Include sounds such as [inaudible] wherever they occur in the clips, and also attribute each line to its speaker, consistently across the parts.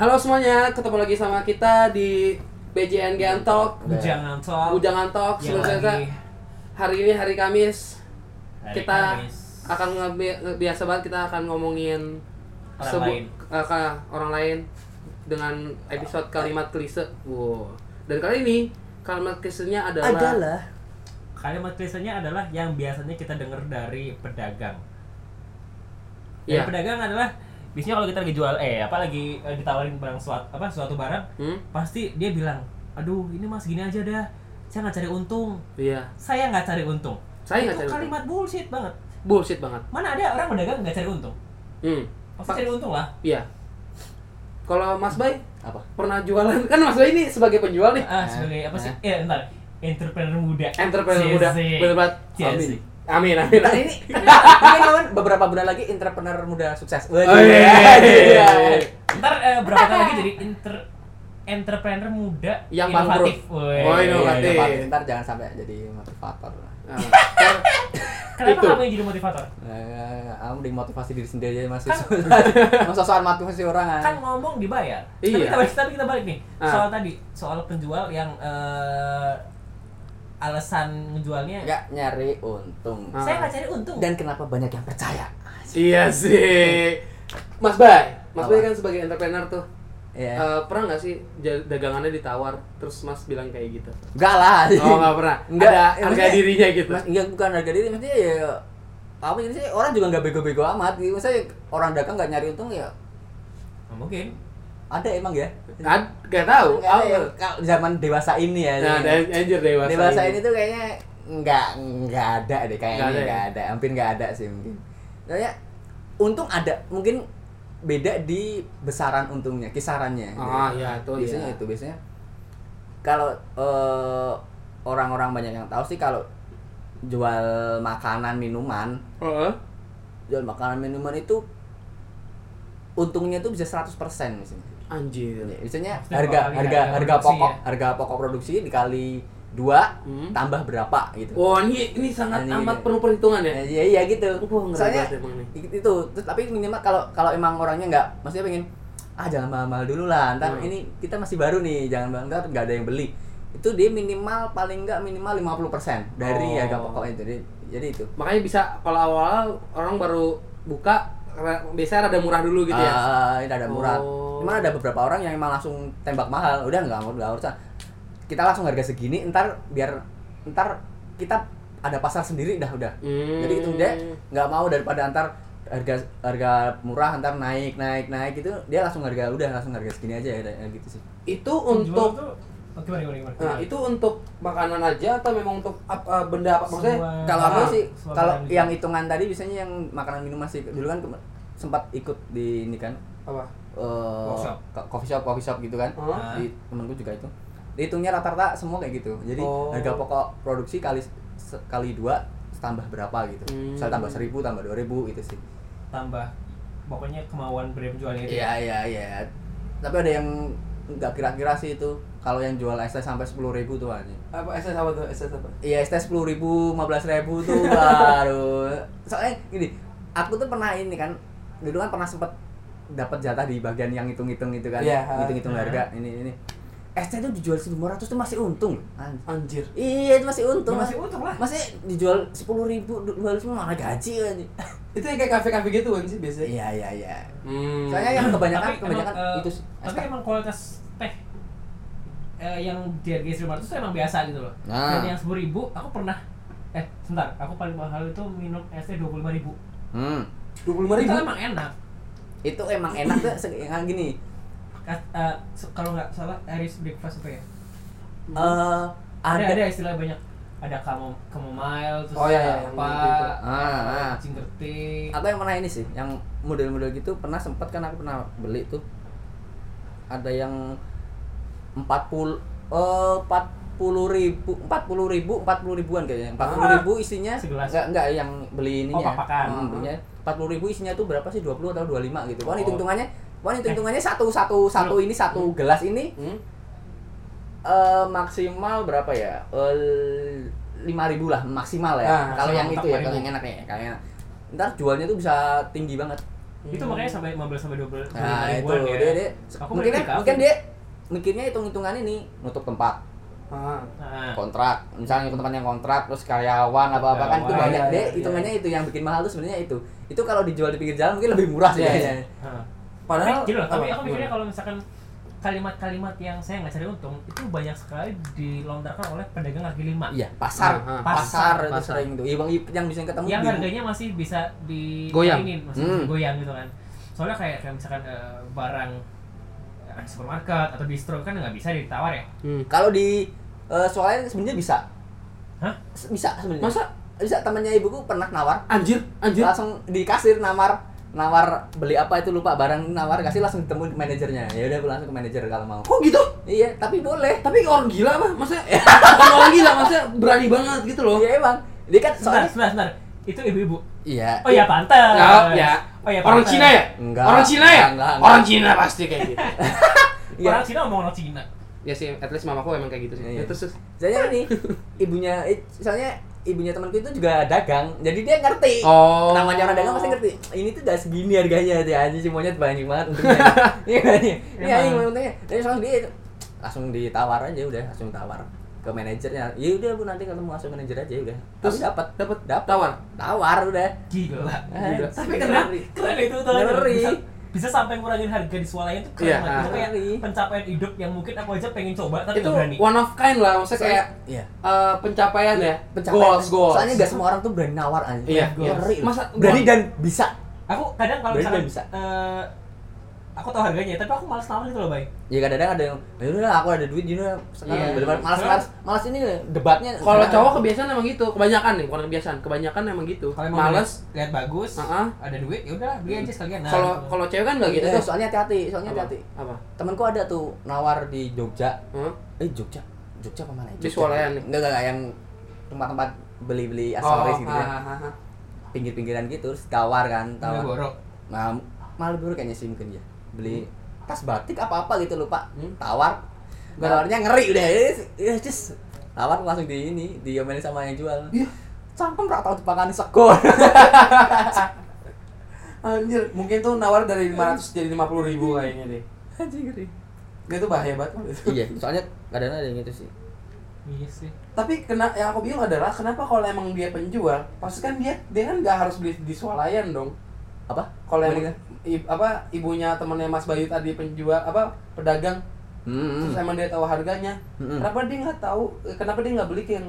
Speaker 1: Halo semuanya, ketemu lagi sama kita di BJN Gian Talk,
Speaker 2: Jangan talk.
Speaker 1: Ujangan Talk.
Speaker 2: Lagi
Speaker 1: hari ini hari Kamis,
Speaker 2: hari
Speaker 1: kita
Speaker 2: Kamis.
Speaker 1: akan nge- biasa banget kita akan ngomongin
Speaker 2: Orang
Speaker 1: sebu-
Speaker 2: lain.
Speaker 1: eh, ke- orang lain dengan episode kalimat klise. Wow. Dan kali ini kalimat klisenya adalah,
Speaker 3: adalah
Speaker 2: Kalimat klisenya adalah yang biasanya kita dengar dari pedagang.
Speaker 1: Iya.
Speaker 2: Dari pedagang adalah biasanya kalau kita lagi jual eh apa lagi eh, ditawarin barang suatu apa suatu barang
Speaker 1: Hmm?
Speaker 2: pasti dia bilang, "Aduh, ini Mas gini aja dah. Saya nggak cari untung.
Speaker 1: Iya.
Speaker 2: Saya nggak cari untung."
Speaker 1: Saya nggak
Speaker 2: Itu
Speaker 1: cari untung.
Speaker 2: kalimat bullshit banget.
Speaker 1: Bullshit banget.
Speaker 2: Mana ada orang pedagang nggak cari untung?
Speaker 1: Hmm.
Speaker 2: Pasti
Speaker 1: Pa-
Speaker 2: cari untung lah.
Speaker 1: Iya. Kalau Mas Bay
Speaker 3: apa?
Speaker 1: pernah jualan kan Mas Bay ini sebagai penjual nih.
Speaker 2: Ah, sebagai apa sih? Eh, entar. Entrepreneur muda.
Speaker 1: Entrepreneur muda.
Speaker 2: cie.
Speaker 1: Bener banget.
Speaker 3: Amin.
Speaker 1: Amin.
Speaker 3: Nah, ini mungkin [laughs] kawan beberapa bulan lagi entrepreneur muda sukses.
Speaker 1: Oh, iya, iya, iya.
Speaker 2: Ntar eh, berapa tahun lagi jadi inter entrepreneur muda
Speaker 1: Yang
Speaker 2: inovatif.
Speaker 1: bangkrut.
Speaker 2: Woi.
Speaker 1: Oh, inovatif.
Speaker 3: Iya, Ntar jangan sampai jadi motivator.
Speaker 1: Nah, [laughs]
Speaker 2: Kenapa
Speaker 1: Itu.
Speaker 2: kamu yang jadi motivator?
Speaker 3: Eh, Kamu dimotivasi diri sendiri aja masih
Speaker 2: Kan- [laughs]
Speaker 3: masa soal motivasi orang
Speaker 2: Kan ngomong dibayar.
Speaker 1: Iya.
Speaker 2: Tapi kita balik, tapi kita balik nih.
Speaker 1: Ah.
Speaker 2: Soal tadi, soal penjual yang eh, alasan ngejualnya
Speaker 3: nggak nyari untung.
Speaker 2: Saya nggak cari untung.
Speaker 3: Dan kenapa banyak yang percaya?
Speaker 1: iya sih. Mas Bay, Mas
Speaker 3: Apa?
Speaker 1: Bay kan sebagai entrepreneur tuh.
Speaker 3: Iya.
Speaker 1: eh, pernah nggak sih dagangannya ditawar terus Mas bilang kayak gitu?
Speaker 3: Enggak lah.
Speaker 1: Oh nggak pernah. [laughs]
Speaker 3: Enggak.
Speaker 1: Ada
Speaker 3: Ya,
Speaker 1: harga
Speaker 3: maksudnya-
Speaker 1: dirinya gitu.
Speaker 3: Mas, enggak bukan harga diri, maksudnya ya apa ini sih orang juga nggak bego-bego amat. Gitu. Maksudnya orang dagang nggak nyari untung ya
Speaker 2: mungkin.
Speaker 3: Ada emang ya.
Speaker 1: Kan nggak tahu.
Speaker 3: Nggak ya. Kalau zaman dewasa ini ya.
Speaker 1: Nah, dan anjir dewasa.
Speaker 3: dewasa ini tuh kayaknya nggak nggak ada deh kayaknya
Speaker 1: Nggak ada
Speaker 3: nggak
Speaker 1: ya?
Speaker 3: ada, hampir nggak ada sih mungkin Kayaknya untung ada mungkin beda di besaran untungnya kisarannya
Speaker 1: Ah, iya, itu
Speaker 3: biasanya
Speaker 1: iya.
Speaker 3: itu biasanya kalau eh, orang-orang banyak yang tahu sih kalau jual makanan minuman
Speaker 1: Heeh.
Speaker 3: jual makanan minuman itu untungnya itu bisa 100% misalnya
Speaker 1: Anjir.
Speaker 3: Ya, biasanya
Speaker 2: Maksudnya
Speaker 3: harga harga
Speaker 2: harga
Speaker 3: harga pokok
Speaker 2: ya?
Speaker 3: harga pokok produksi dikali dua
Speaker 1: Hmm.
Speaker 3: tambah berapa gitu.
Speaker 1: Wah ini ini sangat
Speaker 3: Ini
Speaker 1: amat
Speaker 3: gitu.
Speaker 1: penuh perhitungan ya.
Speaker 3: Ya, iya iya gitu.
Speaker 1: Ngeri
Speaker 3: Soalnya itu terus tapi minimal kalau kalau emang orangnya nggak maksudnya pengen ah jangan mahal-mahal dulu lah ntar
Speaker 1: Hmm.
Speaker 3: ini kita masih baru nih jangan bang ntar nggak ada yang beli itu dia minimal paling nggak minimal 50% dari
Speaker 1: Oh.
Speaker 3: harga pokok itu jadi jadi itu
Speaker 1: Makanya bisa kalau awal orang baru buka biasanya rada murah dulu gitu ya.
Speaker 3: Ah, ini ada murah
Speaker 1: Oh.
Speaker 3: cuman ada beberapa orang yang emang langsung tembak mahal udah nggak mau nggak urusan kita langsung harga segini ntar biar ntar kita ada pasar sendiri dah udah
Speaker 1: Hmm.
Speaker 3: jadi itu dia nggak mau daripada antar harga harga murah antar naik naik naik gitu dia langsung harga udah langsung harga segini aja ya, gitu sih
Speaker 1: itu untuk
Speaker 2: oh, gimana gimana gimana.
Speaker 1: Nah, itu untuk makanan aja atau memang untuk ap- eh, benda apa maksudnya?
Speaker 2: Semua-
Speaker 3: kalau aku sih kalau yang hitungan tadi biasanya yang makanan minuman sih dulu kan sempat ikut di ini kan
Speaker 1: Apa?
Speaker 3: eh,
Speaker 2: Workshop.
Speaker 3: coffee shop coffee shop gitu kan.
Speaker 2: Ah.
Speaker 3: di temenku juga itu dihitungnya rata-rata semua kayak gitu jadi
Speaker 1: Oh.
Speaker 3: harga pokok produksi kali kali dua tambah berapa gitu
Speaker 1: Hmm.
Speaker 3: misal tambah seribu tambah dua ribu gitu sih
Speaker 2: tambah pokoknya kemauan brand penjualnya itu.
Speaker 3: Iya iya iya. Tapi ada yang nggak kira-kira sih itu kalau yang jual es teh sampai sepuluh ribu tuh aja.
Speaker 1: Apa SS apa tuh? SS apa?
Speaker 3: Iya es teh sepuluh ribu, lima belas ribu tuh [laughs] baru. Soalnya gini, aku tuh pernah ini kan, dulu kan pernah sempet dapat jatah di bagian yang hitung-hitung itu kan,
Speaker 1: Iya.
Speaker 3: hitung-hitung
Speaker 2: Nah.
Speaker 3: harga ini ini. Es teh tuh dijual seribu ratus tuh masih untung. Anj-
Speaker 1: Anjir.
Speaker 3: Iya itu masih untung.
Speaker 2: Ya, masih untung lah.
Speaker 3: Masih dijual sepuluh ribu, dua ribu malah gaji kan.
Speaker 1: Itu yang kayak kafe-kafe gitu kan sih biasanya.
Speaker 3: Iya iya iya.
Speaker 1: Hmm.
Speaker 3: Soalnya yang kebanyakan
Speaker 2: Tapi
Speaker 3: kebanyakan
Speaker 2: emang, eh,
Speaker 3: itu sih.
Speaker 2: Tapi emang kualitas teh eh, yang seribu ratus itu emang biasa gitu loh.
Speaker 3: Nah.
Speaker 2: Dan yang sepuluh ribu, aku pernah eh sebentar, aku paling mahal itu minum es teh dua puluh lima ribu.
Speaker 3: Hmm.
Speaker 1: dua puluh lima ribu.
Speaker 2: Itu emang enak.
Speaker 3: itu emang enak tuh yang gini
Speaker 2: eh, se- kalau nggak salah Harris breakfast apa ya?
Speaker 3: eh
Speaker 2: Ada
Speaker 3: ada
Speaker 2: ada istilah banyak. Ada kamu chamomile terus
Speaker 1: Oh, iya, iya,
Speaker 2: apa
Speaker 1: yang gitu.
Speaker 3: Ah, ah. aku yang pernah ini sih yang model-model gitu pernah sempat kan aku pernah beli tuh ada yang 40 eh 40 ribu 40 ribu 40 ribuan kayaknya 40 ribu isinya
Speaker 2: Segelas.
Speaker 3: enggak enggak yang beli ininya
Speaker 2: Oh.
Speaker 3: Hmm, belinya 40 ribu isinya tuh berapa sih 20 atau 25 gitu kan
Speaker 2: Oh.
Speaker 3: hitung hitungannya kan hitung hitungannya satu satu satu ini satu gelas ini
Speaker 1: Hmm?
Speaker 3: Eh maksimal berapa ya? Eh, lima ribu lah maksimal ya.
Speaker 1: Ah,
Speaker 3: kalau yang itu ya,
Speaker 2: 5.000.
Speaker 3: kalau yang enak nih, kayak ntar jualnya tuh bisa tinggi banget.
Speaker 2: Itu makanya sampai 15 sampai 20
Speaker 3: Nah, itu
Speaker 2: ya.
Speaker 3: dia, dia
Speaker 2: Aku
Speaker 3: mungkin
Speaker 2: beli di
Speaker 3: mungkin dia mikirnya hitung-hitungan ini nutup tempat
Speaker 1: Ah.
Speaker 2: Nah,
Speaker 3: kontrak misalnya tempat yang kontrak terus karyawan apa apa kan itu banyak
Speaker 1: iya,
Speaker 3: deh
Speaker 1: iya.
Speaker 3: hitungannya itu yang bikin mahal tuh sebenarnya itu itu kalau dijual di pinggir jalan mungkin lebih murah sih
Speaker 1: Iya,
Speaker 3: kayaknya
Speaker 2: nah.
Speaker 1: Padahal
Speaker 2: tapi gini loh, tapi aku mikirnya kalau misalkan kalimat-kalimat yang saya nggak cari untung itu banyak sekali dilontarkan oleh pedagang kaki lima
Speaker 3: iya pasar
Speaker 1: Ah, ah.
Speaker 3: pasar itu
Speaker 1: Pasar.
Speaker 3: sering tuh yang yang bisa ketemu
Speaker 2: yang harganya masih bisa di
Speaker 1: Goyang.
Speaker 2: mainin, masih
Speaker 3: Hmm.
Speaker 2: goyang gitu kan soalnya kayak kayak misalkan eh, barang di supermarket atau distro kan nggak bisa ditawar ya
Speaker 1: Hmm.
Speaker 3: kalau di uh, soalnya sebenarnya bisa
Speaker 2: Hah?
Speaker 3: bisa sebenarnya
Speaker 1: Masa?
Speaker 3: bisa temannya ibuku pernah nawar
Speaker 1: Anjir, anjir.
Speaker 3: langsung di kasir nawar nawar beli apa itu lupa barang nawar kasih langsung ketemu manajernya ya udah langsung ke manajer kalau mau
Speaker 1: Kok gitu?
Speaker 3: iya tapi boleh
Speaker 1: Tapi orang gila? Masa bukan orang gila, maksudnya berani banget gitu loh.
Speaker 3: iya emang dia kan soalnya
Speaker 2: sebentar sebentar itu ibu-ibu
Speaker 3: iya
Speaker 2: oh ya pantas
Speaker 1: Ya, ya.
Speaker 2: oh ya
Speaker 1: Orang. Cina ya?
Speaker 3: Enggak.
Speaker 1: Orang Cina ya?
Speaker 3: Enggak, enggak, enggak.
Speaker 1: Orang Cina pasti kayak gitu. [laughs]
Speaker 3: Iya.
Speaker 2: orang Cina ngomong orang Cina
Speaker 1: ya sih, at least mamaku emang kayak gitu sih.
Speaker 3: Iya.
Speaker 1: Ya, terus
Speaker 3: soalnya ini ibunya eh, soalnya ibunya temanku itu juga dagang jadi dia ngerti.
Speaker 1: Oh.
Speaker 3: namanya orang dagang pasti ngerti. Ini tuh gak segini harganya dia aja sih monyet banyak banget untungnya. [laughs] Iya kan iya iya
Speaker 2: Emang.
Speaker 3: untungnya. Jadi langsung dia langsung ditawar aja udah langsung tawar ke manajernya. Ya udah bu nanti ketemu langsung manajer aja udah.
Speaker 1: Terus
Speaker 3: tapi dapat
Speaker 1: dapat
Speaker 3: dapat
Speaker 1: tawar.
Speaker 3: tawar udah.
Speaker 2: Gila.
Speaker 3: Eh,
Speaker 2: tapi
Speaker 3: ngeri.
Speaker 2: keren keren itu tuh
Speaker 3: Ngeri.
Speaker 2: Bisa, sampai ngurangin harga di swalayan tuh keren
Speaker 1: Iya,
Speaker 2: banget. itu kayak
Speaker 3: Ngeri.
Speaker 2: pencapaian hidup yang mungkin aku aja pengen coba tapi
Speaker 1: Itu
Speaker 2: berani
Speaker 1: one of kind lah, maksudnya kayak
Speaker 3: iya
Speaker 1: eh, pencapaian ya.
Speaker 3: pencapaian
Speaker 1: Goals, goals.
Speaker 3: soalnya gak semua orang tuh berani nawar aja
Speaker 1: Iya,
Speaker 3: ngeri
Speaker 1: Masa
Speaker 3: berani dan bisa
Speaker 2: aku kadang kalau
Speaker 3: dan bisa.
Speaker 2: eh, aku tahu harganya tapi aku malas nawar gitu loh bay
Speaker 3: ya kadang-kadang ada yang ya udah aku ada duit jadi sekarang
Speaker 1: Iya.
Speaker 3: bener-bener malas malas malas ini debatnya
Speaker 1: Kalau cowok kebiasaan emang gitu, kebanyakan nih, bukan kebiasaan, kebanyakan emang gitu.
Speaker 2: kalau
Speaker 1: Males.
Speaker 2: lihat- bagus
Speaker 1: Ah, ah.
Speaker 2: ada duit ya udah beli aja sekalian nah,
Speaker 1: Kalau
Speaker 2: gitu.
Speaker 1: kalau cewek kan nggak gitu.
Speaker 3: Eh,
Speaker 1: ya.
Speaker 3: soalnya hati-hati soalnya
Speaker 1: Apa?
Speaker 3: hati-hati
Speaker 1: Apa?
Speaker 3: temanku ada tuh nawar di Jogja
Speaker 1: Hah?
Speaker 3: eh Jogja Jogja apa mana ya?
Speaker 1: Di
Speaker 3: Jogja.
Speaker 1: swalayan nih?
Speaker 3: enggak enggak yang tempat-tempat beli-beli aksesoris gitu ya
Speaker 1: ah.
Speaker 3: pinggir-pinggiran gitu terus tawar kan tawar
Speaker 2: borok
Speaker 3: nah malah baru kayaknya sih mungkin ya beli tas batik apa apa gitu lupa
Speaker 1: Hmm.
Speaker 3: tawar tawarnya ngeri udah ya just tawar langsung di ini diomelin sama yang jual
Speaker 1: Iya.
Speaker 3: cangkem rak tau dipakan sekor [laughs]
Speaker 1: Anjir, mungkin tuh nawar dari 500 jadi 50 ribu kayaknya deh.
Speaker 3: anjing ngeri
Speaker 1: Dia tuh bahaya banget. itu.
Speaker 3: iya soalnya kadang ada yang gitu sih
Speaker 2: iya sih
Speaker 1: Tapi kena yang aku bingung adalah kenapa kalau emang dia penjual, pasti kan dia dia kan nggak harus beli di swalayan dong.
Speaker 3: Apa
Speaker 1: Kalau emang i- apa ibunya temennya Mas Bayu tadi penjual apa pedagang
Speaker 3: Hmm.
Speaker 1: terus emang dia tahu harganya
Speaker 3: Hmm.
Speaker 1: kenapa dia nggak tahu kenapa dia nggak beli yang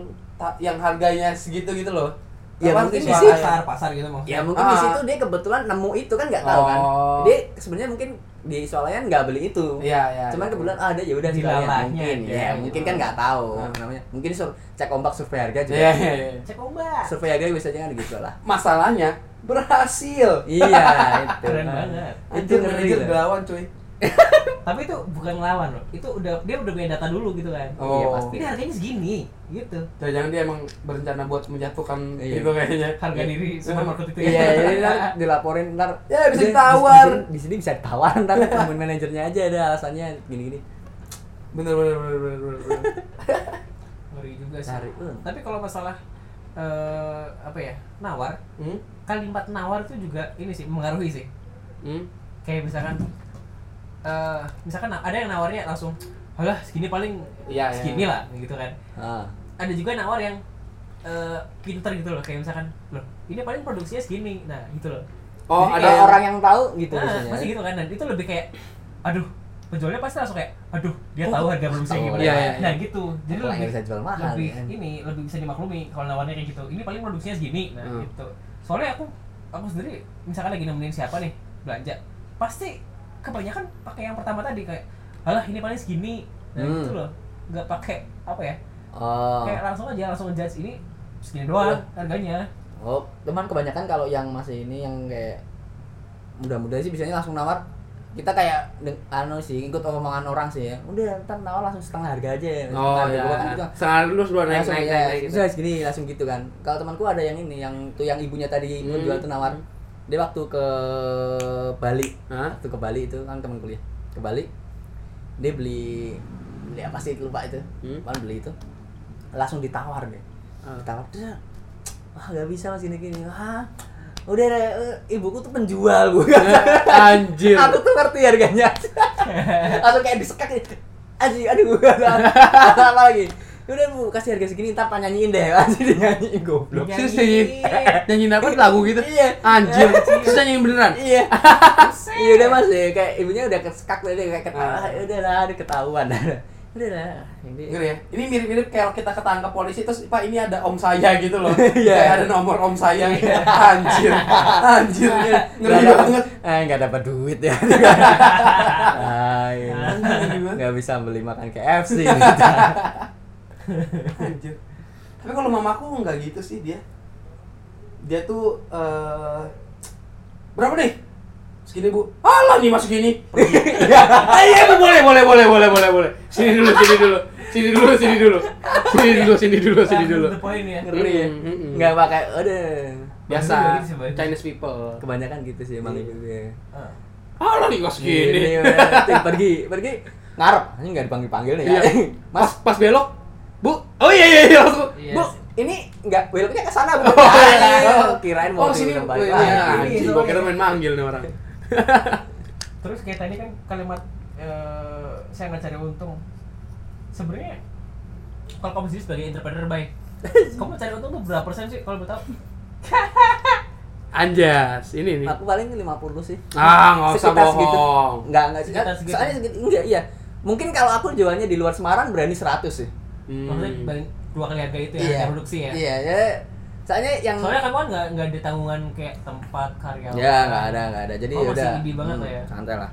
Speaker 1: yang harganya segitu gitu loh
Speaker 3: Ya, mungkin di
Speaker 1: swalayan?
Speaker 2: pasar pasar gitu maksudnya
Speaker 3: Ya mungkin di
Speaker 1: Ah.
Speaker 3: situ dia kebetulan nemu itu kan nggak tahu kan.
Speaker 1: Oh.
Speaker 3: Dia sebenarnya mungkin di swalayan nggak beli itu.
Speaker 1: Iya, iya.
Speaker 3: Cuman
Speaker 1: iya.
Speaker 3: kebetulan ada ya udah
Speaker 2: Di
Speaker 3: sekalian mungkin ya,
Speaker 2: gitu.
Speaker 3: mungkin kan nggak tahu
Speaker 1: Ah.
Speaker 3: namanya. Mungkin sur cek ombak survei harga juga.
Speaker 1: Iya, iya, iya.
Speaker 2: cek obat
Speaker 3: Survei harga biasanya kan gitu lah.
Speaker 1: masalahnya berhasil
Speaker 3: iya, [laughs] itu.
Speaker 2: Keren banget.
Speaker 1: Anjir
Speaker 3: ngeri
Speaker 1: manajer
Speaker 3: lah.
Speaker 1: gelawan cuy [laughs]
Speaker 2: tapi itu bukan ngelawan loh itu udah dia udah punya data dulu gitu kan
Speaker 3: Iya,
Speaker 1: Oh.
Speaker 3: pasti.
Speaker 2: ini harganya segini gitu
Speaker 1: jangan-jangan dia emang berencana buat menjatuhkan
Speaker 3: Iya.
Speaker 1: itu kayaknya
Speaker 2: harga diri supermarket itu ya
Speaker 3: Iya, jadi ntar [laughs] dilaporin ntar
Speaker 1: Ya, bisa
Speaker 3: di-
Speaker 1: ditawar.
Speaker 3: Di, sini- bisa ditawar ntar temuin manajernya aja ada alasannya gini-gini.
Speaker 1: bener bener bener bener bener, bener.
Speaker 2: ngeri juga sih
Speaker 3: Cari untung.
Speaker 2: tapi kalau masalah eh apa ya nawar
Speaker 1: hmm?
Speaker 2: kalimat nawar itu juga ini sih mengaruhi sih
Speaker 1: Hmm?
Speaker 2: kayak misalkan eh misalkan ada yang nawarnya langsung halah segini paling
Speaker 1: iya.
Speaker 2: segini lah gitu kan
Speaker 3: Ah.
Speaker 2: ada juga nawar yang eh pinter gitu loh kayak misalkan loh ini paling produksinya segini nah gitu loh
Speaker 1: oh
Speaker 2: Jadi
Speaker 1: ada yang
Speaker 3: orang yang tahu gitu
Speaker 2: nah,
Speaker 3: biasanya.
Speaker 2: masih gitu kan dan itu lebih kayak aduh penjualnya pasti langsung kayak aduh dia
Speaker 1: Oh,
Speaker 2: tahu harga produksinya
Speaker 3: tahu.
Speaker 2: gimana
Speaker 1: Iya, iya, iya.
Speaker 2: nah gitu jadi
Speaker 3: Orang
Speaker 2: lebih
Speaker 3: bisa jual mahal,
Speaker 2: lebih
Speaker 3: kan.
Speaker 2: ini lebih bisa dimaklumi kalau nawarnya kayak gitu ini paling produksinya segini nah
Speaker 1: Hmm.
Speaker 2: gitu soalnya aku aku sendiri misalkan lagi nemenin siapa nih belanja pasti kebanyakan pakai yang pertama tadi kayak alah ini paling segini nah
Speaker 3: Hmm.
Speaker 2: gitu loh nggak pakai apa ya
Speaker 3: Oh.
Speaker 2: kayak langsung aja langsung ngejudge ini segini doang harganya
Speaker 3: Oh, teman kebanyakan kalau yang masih ini yang kayak muda-muda sih biasanya langsung nawar. Kita kayak anu sih ikut omongan orang sih ya. Udah ntar nawar langsung setengah harga aja.
Speaker 1: oh ya
Speaker 3: gua kan gitu.
Speaker 1: setengah sebelum naik
Speaker 3: langsung
Speaker 1: naik
Speaker 3: ya,
Speaker 1: naik, naik gitu.
Speaker 3: udah segini langsung gitu kan. Kalau temanku ada yang ini yang tuh yang ibunya tadi
Speaker 1: Hmm.
Speaker 3: jual tuh nawar. Dia waktu ke Bali,
Speaker 1: Hah?
Speaker 3: waktu ke Bali itu kan teman kuliah. Ke Bali dia beli beli apa sih lupa itu.
Speaker 1: Hmm.
Speaker 3: Kan beli itu. Langsung ditawar deh
Speaker 1: Ah.
Speaker 3: ditawar dia ah gak bisa mas gini gini ah udah eh, ibuku tuh penjual bu [laughs]
Speaker 1: Anjir.
Speaker 3: aku tuh ngerti harganya [laughs] atau kayak disekak. Aji, aduh atau [laughs] apa lagi udah bu kasih harga segini ntar tanyain deh Aji dinyanyiin goblok
Speaker 2: Nyanyiin.
Speaker 1: Terus nyanyiin nyanyiin apa lagu gitu?
Speaker 3: Iya.
Speaker 1: Anjir. Terus nyanyiin beneran.
Speaker 3: iya iya udah mas ya kayak ibunya udah kesekak udah kayak ketawa
Speaker 1: Ah.
Speaker 3: udah lah udah ketahuan udah lah ini
Speaker 1: Ngeri ya. Ini mirip-mirip kayak kita ketangkap polisi terus Pak ini ada om saya gitu loh. [laughs]
Speaker 3: Iya.
Speaker 1: Kayak ada nomor om saya. [laughs] Anjir. Anjir. Ngeri
Speaker 3: Nggak dapet-
Speaker 1: banget.
Speaker 3: eh nggak dapat duit ya [laughs] iya. nggak bisa beli makan KFC gitu.
Speaker 1: Anjir. Tapi kalau mamaku nggak gitu sih dia. Dia tuh eh berapa nih? Segini bu. Alah nih masuk gini. Pergi. Ah, [laughs] iya bu boleh boleh boleh boleh boleh boleh. Sini dulu sini dulu sini dulu sini dulu sini dulu sini dulu sini dulu.
Speaker 2: The point ya.
Speaker 3: ngeri ya nggak pakai udah
Speaker 1: Biasa
Speaker 2: gitu.
Speaker 1: Chinese people.
Speaker 3: kebanyakan gitu sih emang
Speaker 1: Iya.
Speaker 3: ibu gue
Speaker 2: Ah.
Speaker 1: Alah nih masuk gini.
Speaker 3: Ini udah, tuh, pergi pergi ngarep ini nggak dipanggil panggil nih
Speaker 1: Iya.
Speaker 3: ya mas
Speaker 1: pas belok. Bu. Oh iya iya iya langsung.
Speaker 2: Iya.
Speaker 3: bu ini nggak beloknya ke sana bu
Speaker 1: Oh, iya.
Speaker 3: Oh, kirain mau
Speaker 1: Oh, sini. Oh, iya,
Speaker 3: Ini
Speaker 1: gua kira
Speaker 3: soalnya. [laughs]
Speaker 2: Terus kayak tadi kan kalimat eh, saya nggak cari untung. Sebenarnya kalau kamu sendiri sebagai entrepreneur baik, [laughs] kamu cari untung tuh berapa persen sih kalau mau tahu?
Speaker 1: Anjas, ini nih.
Speaker 3: aku paling 50 sih
Speaker 1: Ah, nggak usah
Speaker 3: Sekitar segitu.
Speaker 1: bohong.
Speaker 3: nggak nggak sih
Speaker 2: segitu.
Speaker 3: soalnya segitu enggak iya mungkin kalau aku jualnya di luar Semarang berani 100 sih
Speaker 1: Hmm.
Speaker 2: Maksudnya dua kali harga itu ya, harga produksi ya.
Speaker 3: iya ya soalnya yang
Speaker 2: Soalnya kamu kan nggak nggak ada tanggungan kayak tempat karyawan.
Speaker 3: ya nggak ada nggak ada jadi
Speaker 2: Oh, masih
Speaker 3: udah
Speaker 2: indie banget
Speaker 3: hmm,
Speaker 2: lah ya.
Speaker 3: santai lah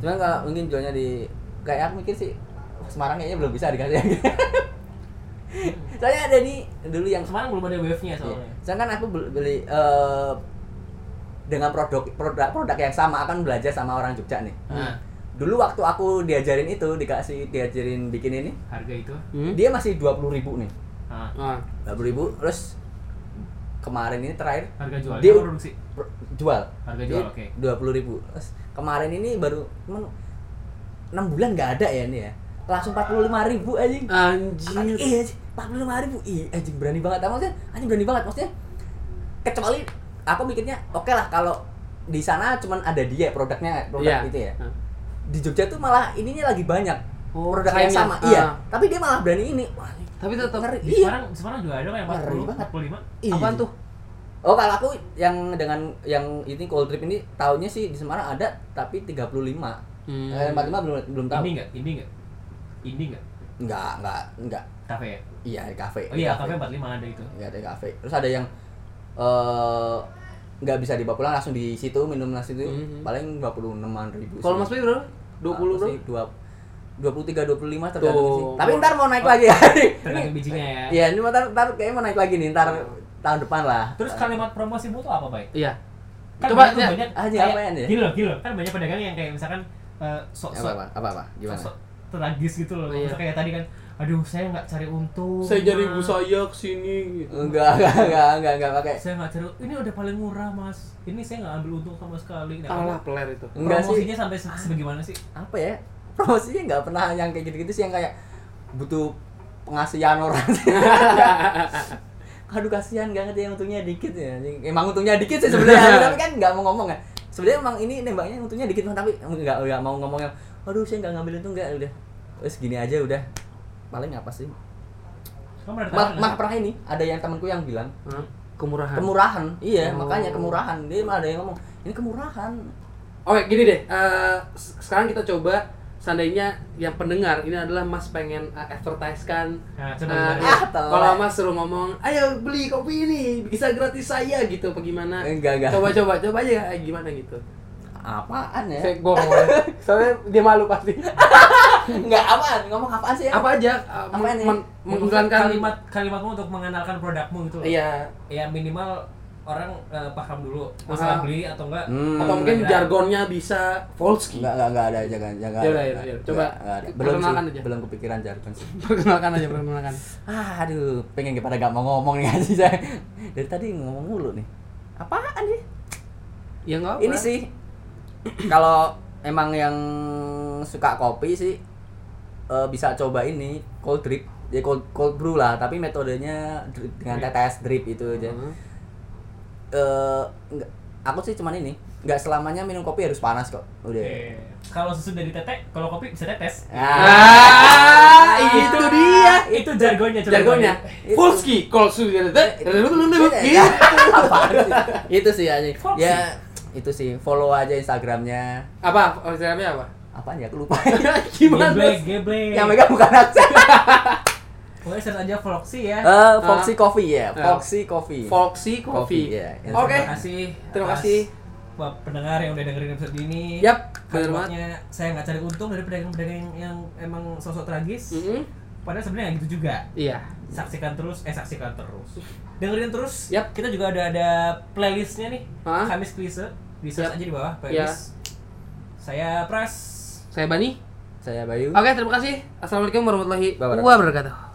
Speaker 3: cuman kalau mungkin jualnya di kayak aku mikir sih Semarang kayaknya belum bisa dikasih soalnya ada nih dulu yang
Speaker 2: Semarang belum ada wave-nya
Speaker 3: Iya.
Speaker 2: soalnya.
Speaker 3: Soalnya kan aku bel- beli eh, dengan produk produk produk yang sama akan belajar sama orang Jogja nih.
Speaker 2: Nah,
Speaker 3: Dulu waktu aku diajarin itu dikasih diajarin bikin ini,
Speaker 2: harga itu.
Speaker 1: Hmm?
Speaker 3: dia masih dua puluh ribu nih,
Speaker 2: Nah,
Speaker 1: Ah.
Speaker 3: dua puluh ribu. Terus kemarin ini terakhir
Speaker 2: harga jual.
Speaker 3: Dia-
Speaker 2: produksi.
Speaker 3: pro- jual
Speaker 2: Harga jual, oke.
Speaker 3: dua puluh ribu. Terus kemarin ini baru emang enam bulan nggak ada ya ini ya, langsung empat puluh lima ribu anjing.
Speaker 1: Anjir.
Speaker 3: Iya empat puluh lima ribu. Iya, anjing berani banget. Maksudnya, anjing berani banget. Maksudnya, kecuali aku mikirnya, oke lah kalau di sana cuman ada dia produknya, produk
Speaker 1: Iya.
Speaker 3: itu ya.
Speaker 1: Ah.
Speaker 3: Di Jogja tuh malah ininya lagi banyak.
Speaker 1: Oh,
Speaker 3: produk yang sama.
Speaker 1: Ah.
Speaker 3: Iya. Tapi dia malah berani ini. Wah, ini
Speaker 1: tapi tetap
Speaker 3: ngeri,
Speaker 2: di
Speaker 3: iya.
Speaker 2: Semarang Semarang juga ada
Speaker 3: kayak
Speaker 2: 40 45
Speaker 3: iya.
Speaker 1: apaan tuh
Speaker 3: Oh kalau aku yang dengan yang ini cold trip ini tahunnya sih di Semarang ada tapi 35
Speaker 1: hmm.
Speaker 3: eh, 45 belum belum tahu
Speaker 2: ini enggak ini enggak ini enggak
Speaker 3: enggak enggak enggak
Speaker 2: kafe ya
Speaker 3: iya di kafe
Speaker 2: oh iya kafe. 45 ada itu
Speaker 3: iya ada kafe terus ada yang eh uh, enggak bisa dibawa pulang langsung di situ minum nasi itu mm -hmm. paling 26.000.
Speaker 1: kalau mas Pi berapa? 20 bro?
Speaker 3: 20 bro? Dua 23 25 tergantung
Speaker 1: Tuh.
Speaker 3: sih. Tapi ntar mau naik oh, lagi ya.
Speaker 2: Tergantung bijinya ya.
Speaker 3: Iya, ini ntar ntar kayaknya mau naik lagi nih ntar oh. tahun depan lah.
Speaker 2: Terus kalimat promosi itu apa, Baik?
Speaker 1: Iya.
Speaker 2: Kan
Speaker 1: Coba
Speaker 2: banyak,
Speaker 1: ya,
Speaker 2: banyak
Speaker 3: ah,
Speaker 2: aja
Speaker 3: apa ya?
Speaker 2: Gini loh, gini loh. Kan banyak pedagang yang kayak misalkan eh,
Speaker 3: uh,
Speaker 2: sok sok
Speaker 3: apa, apa apa, apa? gimana?
Speaker 2: Sok, sok tragis gitu loh.
Speaker 1: Oh,
Speaker 2: iya. Kayak tadi kan aduh saya nggak cari untung
Speaker 1: saya
Speaker 2: mas.
Speaker 1: jadi ibu saya ke sini gitu.
Speaker 3: enggak [laughs] enggak enggak enggak enggak pakai
Speaker 2: saya nggak cari ini udah paling murah mas ini saya nggak ambil untung sama sekali nah,
Speaker 1: kalah kan peler itu
Speaker 3: enggak
Speaker 2: promosinya sih. sampai sebagaimana sih
Speaker 3: apa ya promosinya nggak pernah yang kayak gitu-gitu sih yang kayak butuh pengasihan orang [laughs] aduh kasihan gak ngerti yang untungnya dikit ya emang untungnya dikit sih sebenarnya [laughs] tapi kan nggak mau ngomong ya sebenarnya emang ini nembaknya untungnya dikit tapi nggak nggak mau ngomong yang aduh saya nggak ngambil untung nggak udah terus gini aja udah paling apa sih malah, malah
Speaker 2: nggak?
Speaker 3: pernah ini ada yang temanku yang bilang
Speaker 1: Hah? Kemurahan.
Speaker 3: kemurahan iya
Speaker 1: Oh.
Speaker 3: makanya kemurahan dia malah ada yang ngomong ini kemurahan
Speaker 1: Oke, gini deh. eh, s- sekarang kita coba seandainya yang pendengar ini adalah Mas pengen uh, advertise-kan
Speaker 2: Nah, coba
Speaker 1: eh,
Speaker 2: gimana?
Speaker 3: Ah, telat.
Speaker 1: kalau Mas suruh ngomong, "Ayo beli kopi ini, bisa gratis saya" gitu apa gimana?
Speaker 3: enggak enggak
Speaker 1: Coba coba coba aja eh, gimana gitu.
Speaker 3: apaan ya
Speaker 1: Saya ngomong. Soalnya dia malu pasti. [laughs]
Speaker 3: enggak apaan ngomong apaan sih ya
Speaker 1: Apa aja uh,
Speaker 3: Apa
Speaker 1: men-
Speaker 3: ini?
Speaker 1: men- mengiklankan
Speaker 2: kalimat kalimatmu untuk mengenalkan produkmu itu loh.
Speaker 1: Iya.
Speaker 2: Ya minimal orang eh, paham dulu masalah
Speaker 1: Ah.
Speaker 2: beli atau enggak.
Speaker 3: Hmm.
Speaker 1: Atau mungkin
Speaker 2: Nah,
Speaker 1: jargonnya bisa Volsky.
Speaker 3: Enggak, enggak, enggak ada, jangan, jangan.
Speaker 1: Yaudah,
Speaker 3: ada.
Speaker 1: yaudah, yaudah. Coba
Speaker 3: Enggak, enggak ada. Belum
Speaker 1: perkenalkan
Speaker 3: sih,
Speaker 1: aja.
Speaker 3: belum kepikiran jargon sih. [laughs]
Speaker 1: Perkenalkan aja, perkenalkan.
Speaker 3: Ah, aduh, pengen pada gak mau ngomong nih [laughs] sih saya. Dari tadi ngomong mulu nih. Apaan nih?
Speaker 1: Ya enggak apa.
Speaker 3: Ini sih [clears throat] kalau emang yang suka kopi sih eh, bisa coba ini cold drip. Ya cold, cold brew lah, tapi metodenya drip- dengan
Speaker 1: Drip.
Speaker 3: tetes drip itu aja.
Speaker 1: Heeh.
Speaker 3: Eh nggak aku sih cuman ini nggak selamanya minum kopi harus panas kok udah
Speaker 2: Eh, Kalau susu dari tete, kalau kopi bisa tetes.
Speaker 1: Ah, itu dia.
Speaker 2: Itu jargonnya coba.
Speaker 1: Jargonnya.
Speaker 3: Itu.
Speaker 1: Volski, kalau sudah
Speaker 3: Ya, [laughs] apaan sih? itu sih aja ya itu sih follow aja instagramnya
Speaker 1: Apa? Instagramnya apa?
Speaker 3: apaan ya aku lupa [laughs]
Speaker 1: Gimana?
Speaker 2: Geblek, geblek.
Speaker 3: yang megang bukan aksen [laughs]
Speaker 2: Pokoknya search aja Vlogsy ya.
Speaker 3: Eh, Foxy Coffee ya
Speaker 1: Ah.
Speaker 3: Foxy Coffee
Speaker 1: Volksi Coffee.
Speaker 3: Coffee, ya.
Speaker 1: Oke.
Speaker 2: Terima kasih.
Speaker 1: Terima kasih.
Speaker 2: Buat pendengar yang udah dengerin episode ini.
Speaker 1: Yap, banget.
Speaker 2: Kalimatnya saya nggak cari untung dari pedagang-pedagang yang emang sosok tragis.
Speaker 1: Mm-mm.
Speaker 2: Padahal sebenarnya gitu juga.
Speaker 1: Iya.
Speaker 2: Saksikan terus, eh saksikan terus. Dengerin terus.
Speaker 1: Yap.
Speaker 2: Kita juga ada ada playlistnya nih.
Speaker 1: Hah?
Speaker 2: Kamis Klise. Di search
Speaker 1: Yap.
Speaker 2: aja di bawah playlist. Saya Pras.
Speaker 1: Saya Bani.
Speaker 3: saya Bayu
Speaker 1: Oke, terima kasih. Assalamualaikum warahmatullahi
Speaker 3: Wabarakatuh.
Speaker 1: wabarakatuh.